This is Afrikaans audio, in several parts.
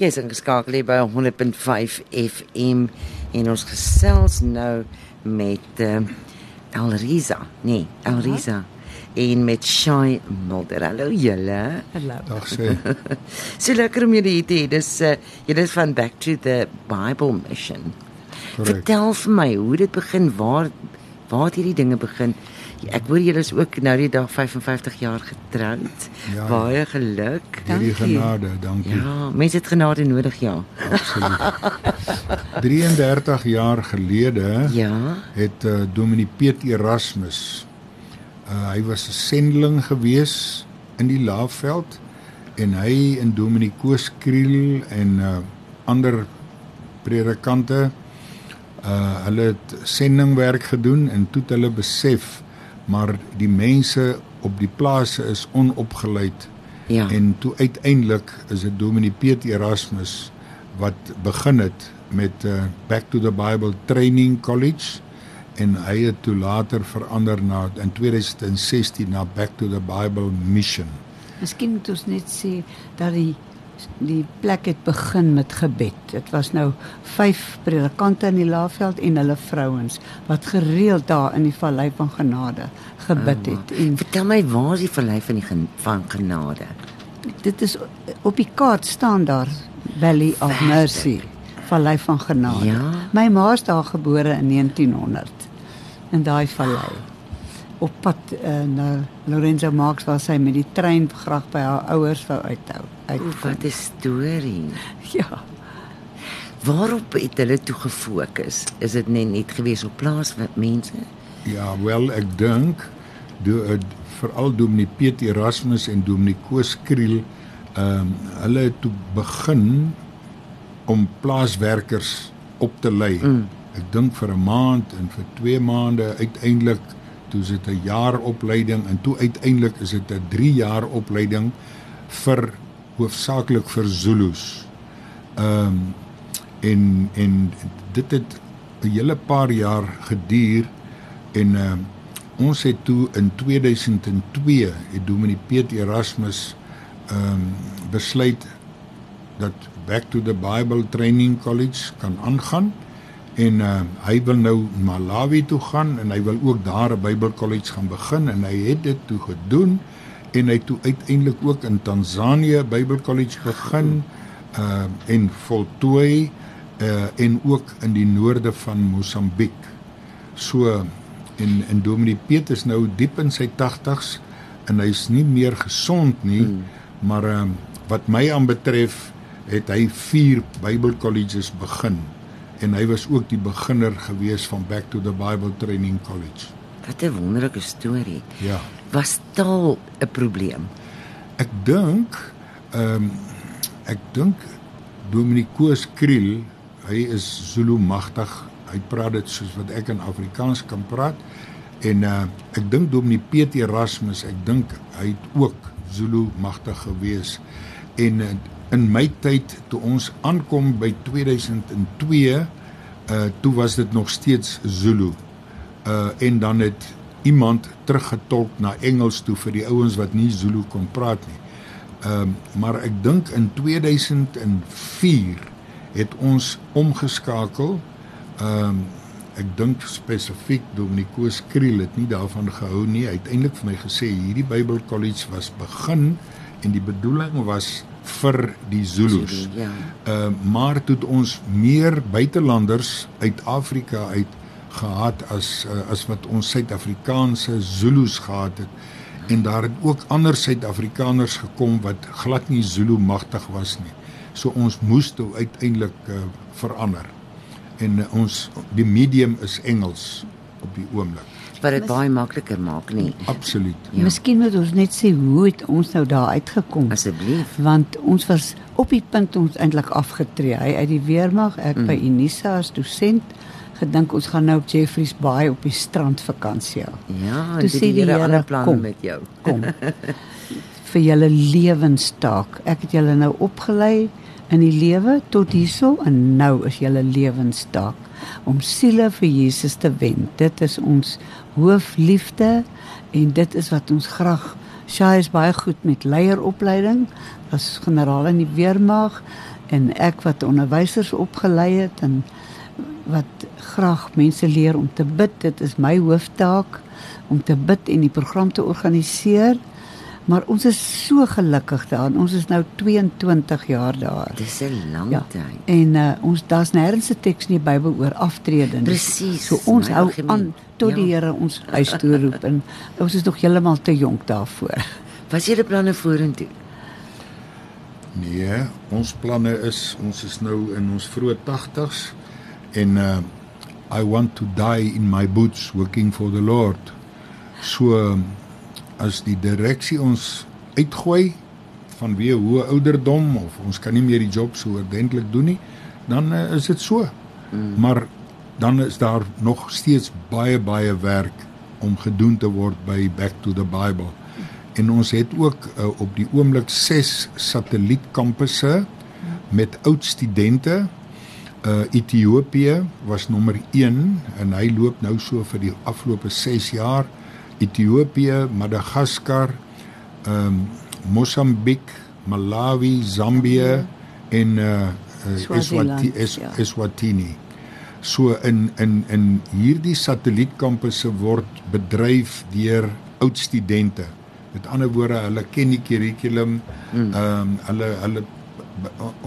Jy's ingeskakel hier by 100.5 FM en ons gesels nou met uh, Elrisa. Nee, Elrisa. En met Shay Mulder. Hallo julle. Hallo. Dag sê. so lekker om julle hier te hê. Dis uh, julle is van Back to the Bible Mission. Correct. Vertel vir my hoe dit begin, waar waar het hierdie dinge begin? Ek hoor julle is ook nou die dag 55 jaar getroud. Ja. Baie geluk. Dankie. genade, dankie. Ja, mense het genade nodig, ja. Absoluut. 33 jaar gelede Ja. het uh, Dominee Piet Erasmus uh, hy was 'n sendeling gewees in die Laagveld en hy en Dominee Koos Kriel en uh, ander predikante uh hulle het sendingwerk gedoen en toe het hulle besef maar die mense op die plase is onopgeleid Ja. En toe uiteindelik is dit Dominee Piet Erasmus wat begin het met uh, Back to the Bible Training College en hy het toe later verander na in 2016 na Back to the Bible Mission. Miskien moet ons net sê dat die die plek het begin met gebed. Dit was nou vyf predikante in die Laagveld en hulle vrouens wat gereeld daar in die vallei van genade gebid het. En Vertel my waar is die vallei van die gen van genade? dit is op die kaart staan daar Valley of? Mercy, vallei van genade. Ja. My ma is daar gebore in 1900 in daai vallei. Op pad uh, na Lorenzo Marx waar sy met die trein graag by haar ouers wou uithou. Uit O, wat 'n storie. ja. Waarop het hulle toe gefokus? Is dit net net gewees op plaas wat mense? Ja, wel ek dink do uh, veral Dominee Piet Erasmus en Dominee Koos Kriel ehm um, hulle het toe begin om plaaswerkers op te lei. Mm. Ek dink vir 'n maand en vir 2 maande uiteindelik toe is dit 'n jaar opleiding en toe uiteindelik is dit 'n 3 jaar opleiding vir hoofsaaklik vir Zulus. Ehm um, en en dit het 'n hele paar jaar geduur en uh, ons het toe in 2002 het Dominee Piet Erasmus ehm um, besluit dat Back to the Bible Training College kan aangaan en uh, hy wil nou Malawi toe gaan en hy wil ook daar 'n Bybelkollege gaan begin en hy het dit toe gedoen en hy toe uiteindelik ook in Tansanië Bybelkollege begin uh en voltooi uh en ook in die noorde van Mosambiek. So en en Dominee Piet is nou diep in sy 80's en hy's nie meer gesond nie, mm. maar um, wat my aanbetref het hy 4 Bybelkolleges begin en hy was ook die beginner gewees van Back to the Bible Training College. Wat 'n wonderlike storie. Ja. Was taal 'n probleem? Ek dink ehm um, ek dink Dominee Koos Kriel, hy is Zulu magtig. Hy praat dit soos wat ek in Afrikaans kan praat. En uh ek dink Dominee Piet Erasmus, ek dink hy het ook Zulu magtig gewees. En uh, in my tyd toe ons aankom by 2002, uh toe was dit nog steeds Zulu. Uh en dan het iemand teruggetolk na Engels toe vir die ouens wat nie Zulu kon praat nie. Ehm um, maar ek dink in 2004 het ons omgeskakel. Ehm um, ek dink spesifiek Dominico Skriel het nie daarvan gehou nie. Hy het eintlik vir my gesê hierdie Bybelkollege was begin en die bedoeling was vir die Zulus. Zulu, ja. Uh, maar toe het ons meer buitelanders uit Afrika uit gehad as uh, as wat ons Suid-Afrikaanse Zulus gehad het. En daar het ook ander Suid-Afrikaners gekom wat glad nie Zulu magtig was nie. So ons moes toe uiteindelik uh, verander. En uh, ons die medium is Engels op die oomblik. Wat dit baie makliker maak nie. Absoluut. Ja. Miskien moet ons net sê hoe het ons nou daar uitgekom? Asseblief. want ons was op die punt ons eintlik afgetree. Hy uit die weermag, ek mm. by Unisa as dosent gedink ons gaan nou op Jeffreys Bay op die strand vakansie hou. Ja, Toe dit sê is die die Here, ander planne kom. met jou. Kom. vir julle lewenstaak. Ek het julle nou opgelei in die lewe tot hierso en nou is julle lewenstaak om siele vir Jesus te wen. Dit is ons hoofliefde en dit is wat ons graag Sy is baie goed met leieropleiding as generaal in die weermag en ek wat onderwysers opgelei het en wat graag mense leer om te bid. Dit is my hooftaak om te bid en die program te organiseer. Maar ons is so gelukkig daar. Ons is nou 22 jaar daar. Dis 'n lang Ja. tyd. En uh, ons daar's nêrens 'n teks in die Bybel oor aftrede. Presies, So ons hou argument. aan tot die Ja. Here ons huis toe roep en ons is nog heeltemal te jonk daarvoor. Wat is julle planne vorentoe? Nee, ons planne is ons is nou in ons vroeë 80s en uh I want to die in my boots working for the Lord. So as die direksie ons uitgooi vanweë hoë ouderdom of ons kan nie meer die job so ordentlik doen nie, dan uh, is dit so. Mm. Maar dan is daar nog steeds baie baie werk om gedoen te word by Back to the Bible. En ons het ook uh, op die oomblik 6 satellietkampusse met oud studente. Uh Ethiopië was nommer 1 en hy loop nou so vir die afgelope 6 jaar. Ethiopië, Madagaskar, ehm um, Mosambiek, Malawi, Zambië en uh, uh Swaziland, Eswati, es, ja. Eswatini. So in in in hierdie satellietkampusse word bedryf deur oud studente. Met ander woorde, hulle ken die kurrikulum. Ehm um, hulle hulle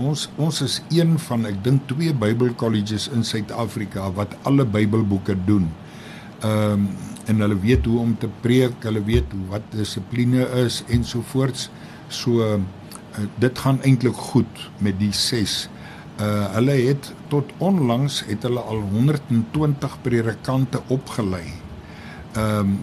ons ons is een van ek dink twee Bybelkolleges in Suid-Afrika wat alle Bybelboeke doen. Ehm um, en hulle weet hoe om te preek, hulle weet wat dissipline is ensovoorts. So uh, dit gaan eintlik goed met die 6 Uh hulle het tot onlangs het hulle al 120 predikante opgelei. Ehm um,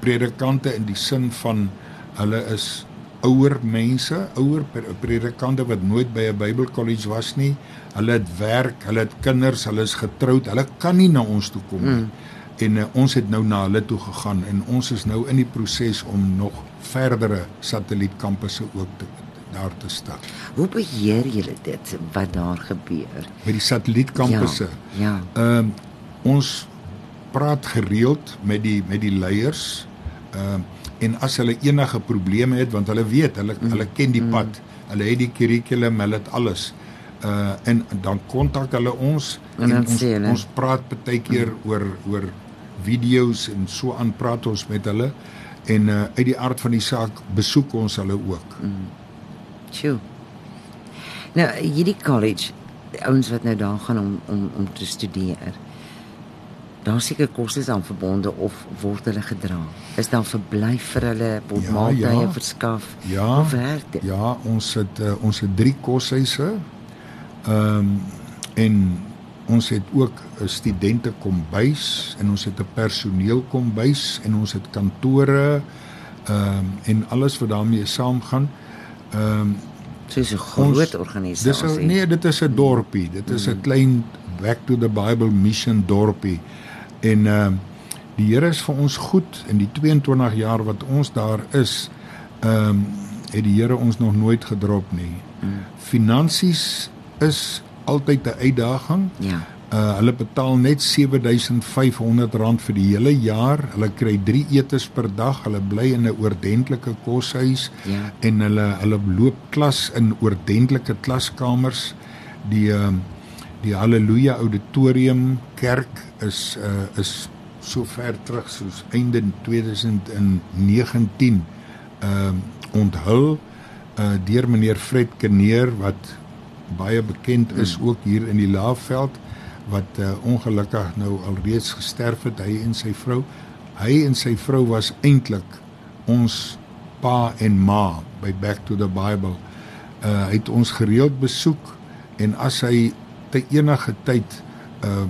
predikante in die sin van hulle is ouer mense, ouer pre- predikante wat nooit by 'n Bybelkollege was nie. Hulle het werk, hulle het kinders, hulle is getroud. Hulle kan nie na ons toe kom nie. Mm. En uh, ons het nou na hulle toe gegaan en ons is nou in die proses om nog verdere satellietkampusse ook te daar te stel. Hoe beheer julle dit wat daar gebeur? By die satellietkampusse. Ja. Ehm um, ons praat gereeld met die met die leiers ehm um, en as hulle enige probleme het want hulle weet hulle mm. hulle ken die pad. Hulle het die kurrikulum, hulle het alles. Uh en dan kontak hulle ons En dan ons hulle- ons praat baie keer mm. oor oor video's en so aan praat ons met hulle en uh uit die aard van die saak besoek ons hulle ook. Mm. Sjoe. Nou, hierdie college, ouens wat nou daar gaan om om om te studeer. Daar seker kostes aan verbonde of word hulle gedra? Is daar verblyf vir hulle, word Ja, maaltye ja. verskaf? Ja. Werk dit? Ja, ons het uh, ons het 3 koshuise. Ehm um, en ons het ook 'n studente kombuis en ons het 'n personeel kombuis en ons het kantore ehm um, en alles wat daarmee saamgaan. Ehm um, So 'n groot organisasie. Dis 'n nee, dit is 'n dorpie. Dit is 'n mm. klein back to the Bible mission dorpie. En ehm uh, die Here is vir ons goed in die 22 jaar wat ons daar is. Ehm um, het die Here ons nog nooit gedrop nie. Mm. Finansies is altyd 'n uitdaging. Ja. Uh hulle betaal net R7500 vir die hele jaar. Hulle kry 3 etes per dag. Hulle bly in 'n oordentlike koshuis Ja. en hulle hulle loop klas in oordentlike klaskamers. Die ehm die Halleluja Auditorium kerk is uh is so ver terug soos einde 2019 ehm uh, onthul uh deur meneer Fred Keneer wat baie bekend is mm. ook hier in die Laagveld wat uh, ongelukkig nou alreeds gesterf het hy en sy vrou. Hy en sy vrou was eintlik ons pa en ma by Back to the Bible. Uh hy het ons gereeld besoek en as hy te enige tyd uh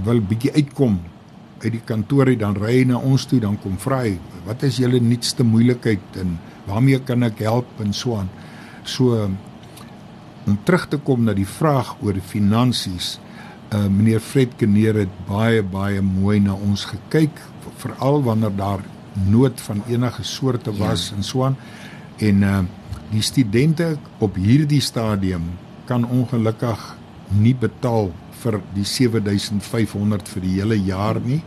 wil bietjie uitkom uit die kantoor uit dan ry hy na ons toe dan kom vra hy wat is julle nuutste moeilikheid en waarmee kan ek help? en so aan. So om terug te kom na die vraag oor finansies uh meneer Fred Keneer het baie baie mooi na ons gekyk veral wanneer daar nood van enige soorte was ja. en so aan en uh die studente op hierdie stadium kan ongelukkig nie betaal vir die 7500 vir die hele jaar nie.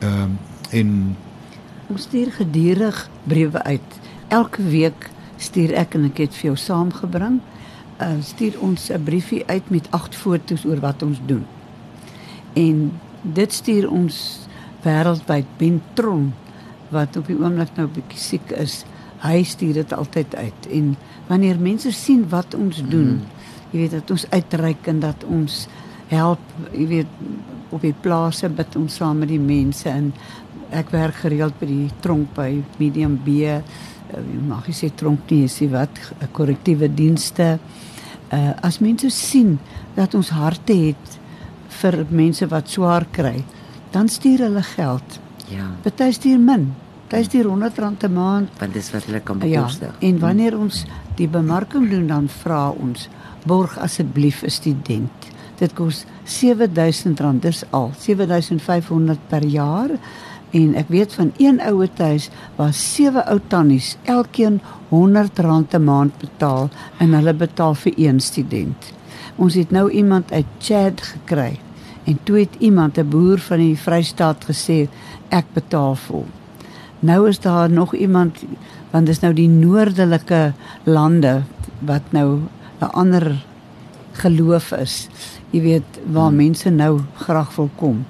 Ehm uh, en Ons stuur gedurig briewe uit. Elke week stuur ek en ek het vir jou saamgebring uh, stuur ons 'n briefie uit met agt foto's oor wat ons doen. En dit stuur ons wêreldwyd Bentron wat op die oomblik nou bietjie siek is. Hy stuur dit altyd uit en wanneer mense sien wat ons doen, mm. jy weet dat ons uitreik en dat ons help, jy weet op die plase bid ons saam met die mense en ek werk gereeld by die tronk by Medium B. Uh, mag jy sê tronk nie, is wat korrektiewe dienste. Uh as mense sien dat ons harte het vir mense wat swaar kry, dan stuur hulle geld. Ja. Party stuur min. Party stuur R100 'n maand. Want dis wat hulle kan Ja, bekostig. en wanneer ons die bemarking doen dan vra ons borg asseblief 'n student. Dit kos R7000 dis al R7500 per jaar en ek weet van een ouer huis waar sewe ou tannies elkeen R100 'n maand betaal en hulle betaal vir een student. Ons het nou iemand uit Chad gekry en toe het iemand 'n boer van die Vrystaat gesê ek betaal vir hom. Nou is daar nog iemand want dis nou die noordelike lande wat nou 'n ander geloof is. Jy weet waar hmm. mense nou graag wil kom.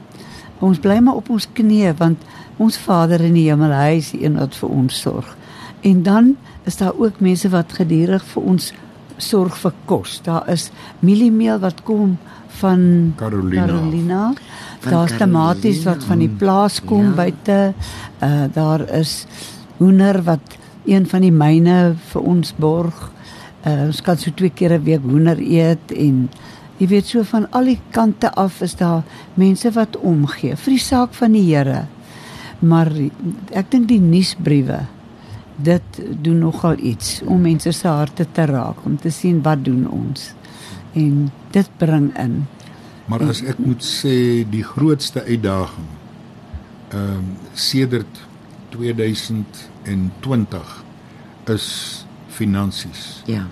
Ons bly maar op ons knieë want ons Vader in die hemel, hy is die een wat vir ons sorg. En dan is daar ook mense wat gedurig vir ons sorg vir kos. Daar is mieliemeel wat kom van Carolina. Carolina. Daar's tomaties wat van die plaas kom Ja. buite. Uh daar is hoender wat een van die myne vir ons borg. Uh ons kan so twee keer 'n week hoender eet en jy weet so van al die kante af is daar mense wat omgee vir die saak van die Here. Maar ek dink die nuusbriewe dit doen nogal iets om mense se harte te raak om te sien wat doen ons. En dit bring in. Maar as ek moet sê die grootste uitdaging ehm um, sedert 2020 is finansies. Ja.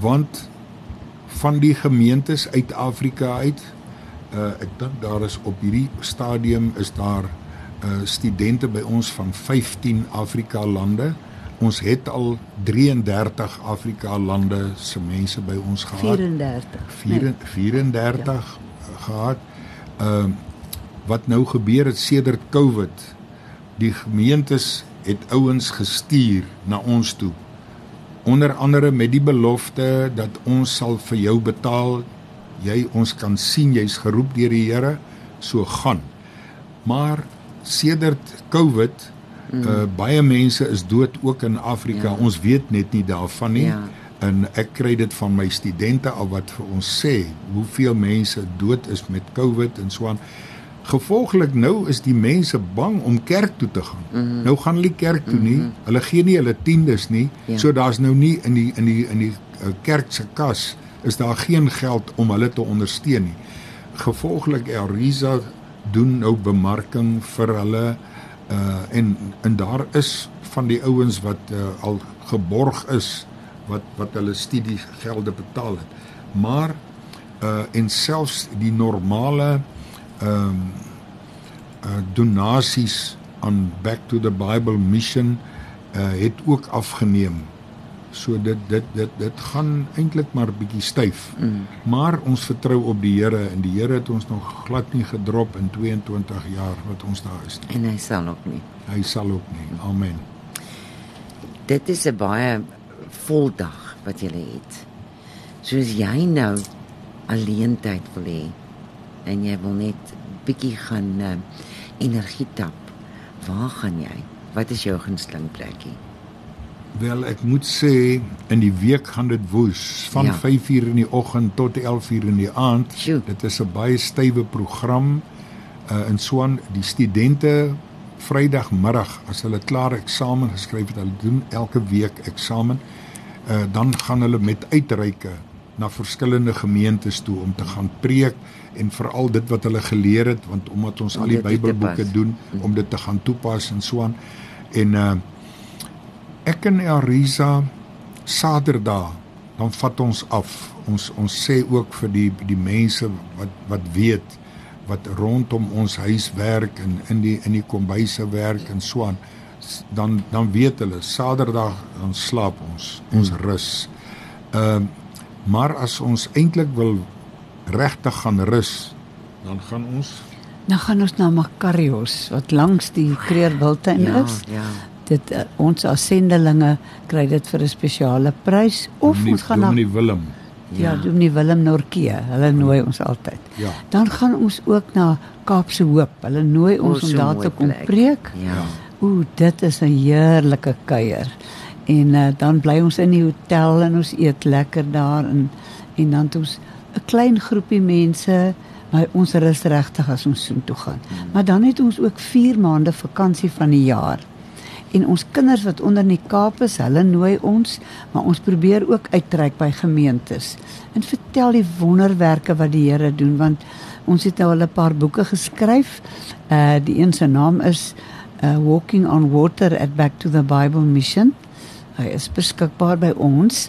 Want van die gemeentes uit Afrika uit uh ek dink daar is op hierdie stadium is daar uh studente by ons van 15 Afrika lande. Ons het al 33 Afrika lande se mense by ons gehad. 34. 4 34 ja. gehad. Ehm uh, wat nou gebeur het sedert Covid. Die gemeentes het ouens gestuur na ons toe. Onder andere met die belofte dat ons sal vir jou betaal. Jy ons kan sien jy's geroep deur die Here, so gaan. Maar sedert Covid mm. uh, baie mense is dood ook in Afrika. Ja. Ons weet net nie daarvan nie. Ja. En ek kry dit van my studente al wat vir ons sê hoeveel mense dood is met COVID en so aan. Gevolglik nou is die mense bang om kerk toe te gaan. Mm -hmm. Nou gaan hulle kerk toe nie. Mm -hmm. Hulle gee nie hulle tiendes nie. Ja. So daar's nou nie in die in die in die uh, kerk se kas is daar geen geld om hulle te ondersteun nie. Gevolglik Elrisa doen nou bemarking vir hulle uh en en daar is van die ouens wat uh, al geborg is wat wat hulle studiegelde betaal het. Maar uh en selfs die normale ehm um, uh donasies aan Back to the Bible Mission uh het ook afgeneem. So dit dit dit dit gaan eintlik maar bietjie styf. Mm. Maar ons vertrou op die Here en die Here het ons nog glad nie gedrop in 22 jaar wat ons daar is nie. En hy sal ook nie. Hy sal ook nie. Amen. Dit is 'n baie vol dag wat jy het. Soos jy nou alleen tyd wil hê en jy wil net bietjie gaan uh, energie tap. Waar gaan jy? Wat is jou gunsteling plekkie? Wel, ek moet sê in die week gaan dit woes van Ja. ja. 5uur in die oggend tot 11uur in die aand. Sjoe. Dit is 'n baie stywe program. Uh in Swan die studente Vrydagmiddag as hulle klaar eksamen geskryf het, hulle doen elke week eksamen, uh dan gaan hulle met uitreike na verskillende gemeentes toe om te gaan preek en veral dit wat hulle geleer het want omdat ons Om al die Bybelboeke doen om dit te gaan toepas en so aan. En uh ek en Arisa Saterdag dan vat ons af. Ons ons sê ook vir die die mense wat wat weet wat rondom ons huis werk en in die in die kombuise werk en so aan dan dan weet hulle Saterdag dan slaap ons ons rus. Ehm Maar as ons eintlik wil regtig gaan rus, dan gaan ons Dan gaan ons na Makarios wat langs die Kreerwiltuin Ja, is. ja. Dit uh, ons as sendelinge kry dit vir 'n spesiale prys of Dominee- ons gaan na Dominee Willem. Ja, Dominee Willem Norke. Hulle nooi ons altyd. Ja. Dan gaan ons ook na Kaapse Hoop. Hulle nooi ons O, om so daar mooi te kom plek. preek. Ja. Ooh, dit is 'n heerlike kuier. En uh, dan bly ons in die hotel en ons eet lekker daar en en dan het ons 'n klein groepie mense, maar ons rus regtig as ons soontoe gaan. Hmm. Maar dan het ons ook 4 maande vakansie van die jaar. En ons kinders wat onder in die Kaap is, hulle nooi ons, maar ons probeer ook uitreik by gemeentes en vertel die wonderwerke wat die Here doen want ons het nou al 'n paar boeke geskryf. Uh die een se naam is uh Walking on Water at Back to the Bible Mission. Hy is beskikbaar by ons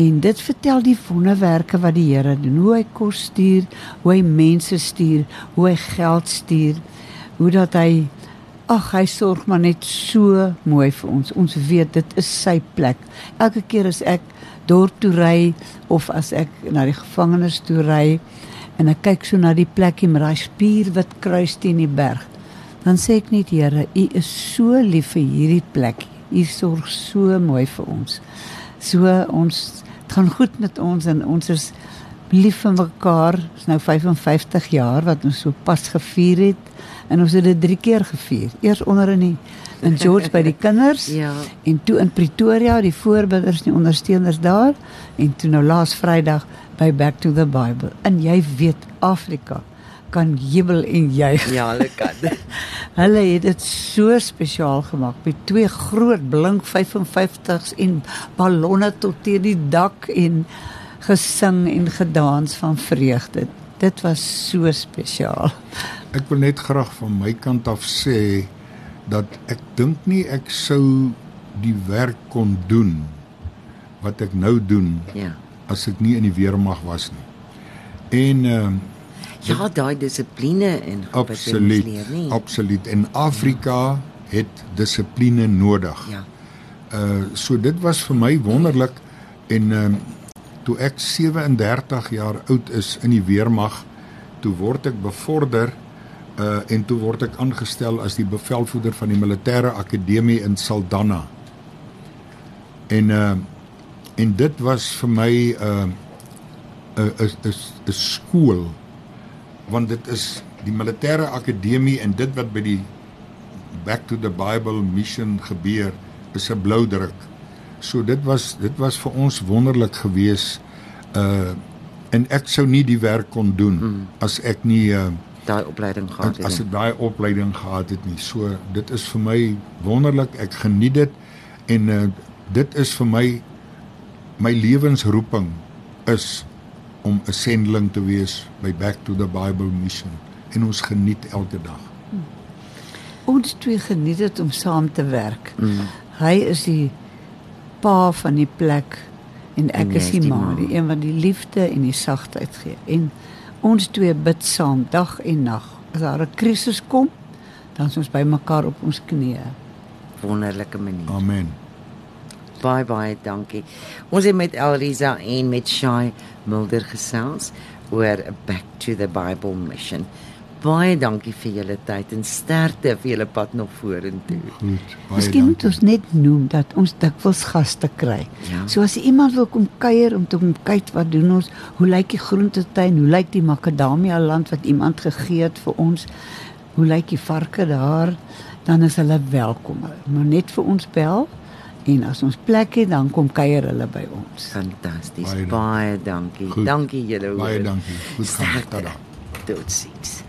en dit vertel die wonderwerke wat die Here doen. Hoe hy kos stuur, hoe hy mense stuur, hoe hy geld stuur, hoe dat hy Ag, hy sorg maar net so mooi vir ons. Ons weet dit is sy plek. Elke keer as ek dorp toe ry of as ek na die gevangenes toe ry en ek kyk so na die plekkie met daai spierwit kruis teen die berg, dan sê ek net Here, U is so lief vir hierdie plek. U sorg so mooi vir ons. So ons gaan goed met ons en ons is lief vir mekaar. Dit is nou 55 jaar wat ons so pas gevier het en ons het dit 3 keer gevier. Eers onder in die in George by die kinders Ja. en toe in Pretoria die voorbinders en die ondersteuners daar en toe nou laas Vrydag by Back to the Bible. En jy weet Afrika kan jubel en juig. Ja, hulle kan. Hulle het dit so spesiaal gemaak met twee groot blink 55s en ballonne tot teen die dak en gesing en gedans van vreugde. Dit was so spesiaal. Ek wil net graag van my kant af sê dat ek dink nie ek sou die werk kon doen wat ek nou doen Ja. as ek nie in die weermag was nie. En ehm uh, Ja, daai dissipline en jy moet absoluut leer, nie? absoluut en Afrika het dissipline nodig. Ja. Uh so dit was vir my wonderlik en ehm uh, toe ek 37 jaar oud is in die weermag, toe word ek bevorder uh en toe word ek aangestel as die bevelvoerder van die militêre akademie in Saldanha. En uh en dit was vir my uh 'n 'n 'n 'n skool want dit is die militêre akademie en dit wat by die Back to the Bible mission gebeur is 'n blou druk. So dit was dit was vir ons wonderlik geweest uh en ek sou nie die werk kon doen mm. as ek nie uh Daai opleiding gehad as het. ek daai opleiding gehad het nie. So dit is vir my wonderlik. Ek geniet dit en uh dit is vir my my lewensroeping is om 'n sendeling te wees by Back to the Bible mission en ons geniet elke dag. Ons twee geniet dit om saam te werk. Mm. Hy is die pa van die plek en ek En is die die ma, ma. die een wat die liefde en die sagtheid gee. En ons twee bid saam dag en nag. As daar 'n krisis kom, dan is ons by mekaar op ons knieë. Wonderlike manier. Amen. Baie baie dankie. Ons het met Elrisa en met Shai Mulder gesels oor Back to the Bible Mission. Baie dankie vir julle tyd en sterkte vir julle pad nog vorentoe. Goed. Miskien moet ons net noem dat ons dikwels gaste kry. Ja. So as iemand wil kom kuier om te kom kyk wat doen ons, hoe lyk die groentetuin, hoe lyk die makadamia land wat iemand gegee het vir ons, hoe lyk die varke daar, dan is hulle welkom. Maar net vir ons bel en as ons plek het, dan kom kuier hulle by ons. Fantasties. Baie Baie, dankie. dankie. Goed. Dankie julle. Baie hoor. dankie. Goed gaan. Tada. Totsiens.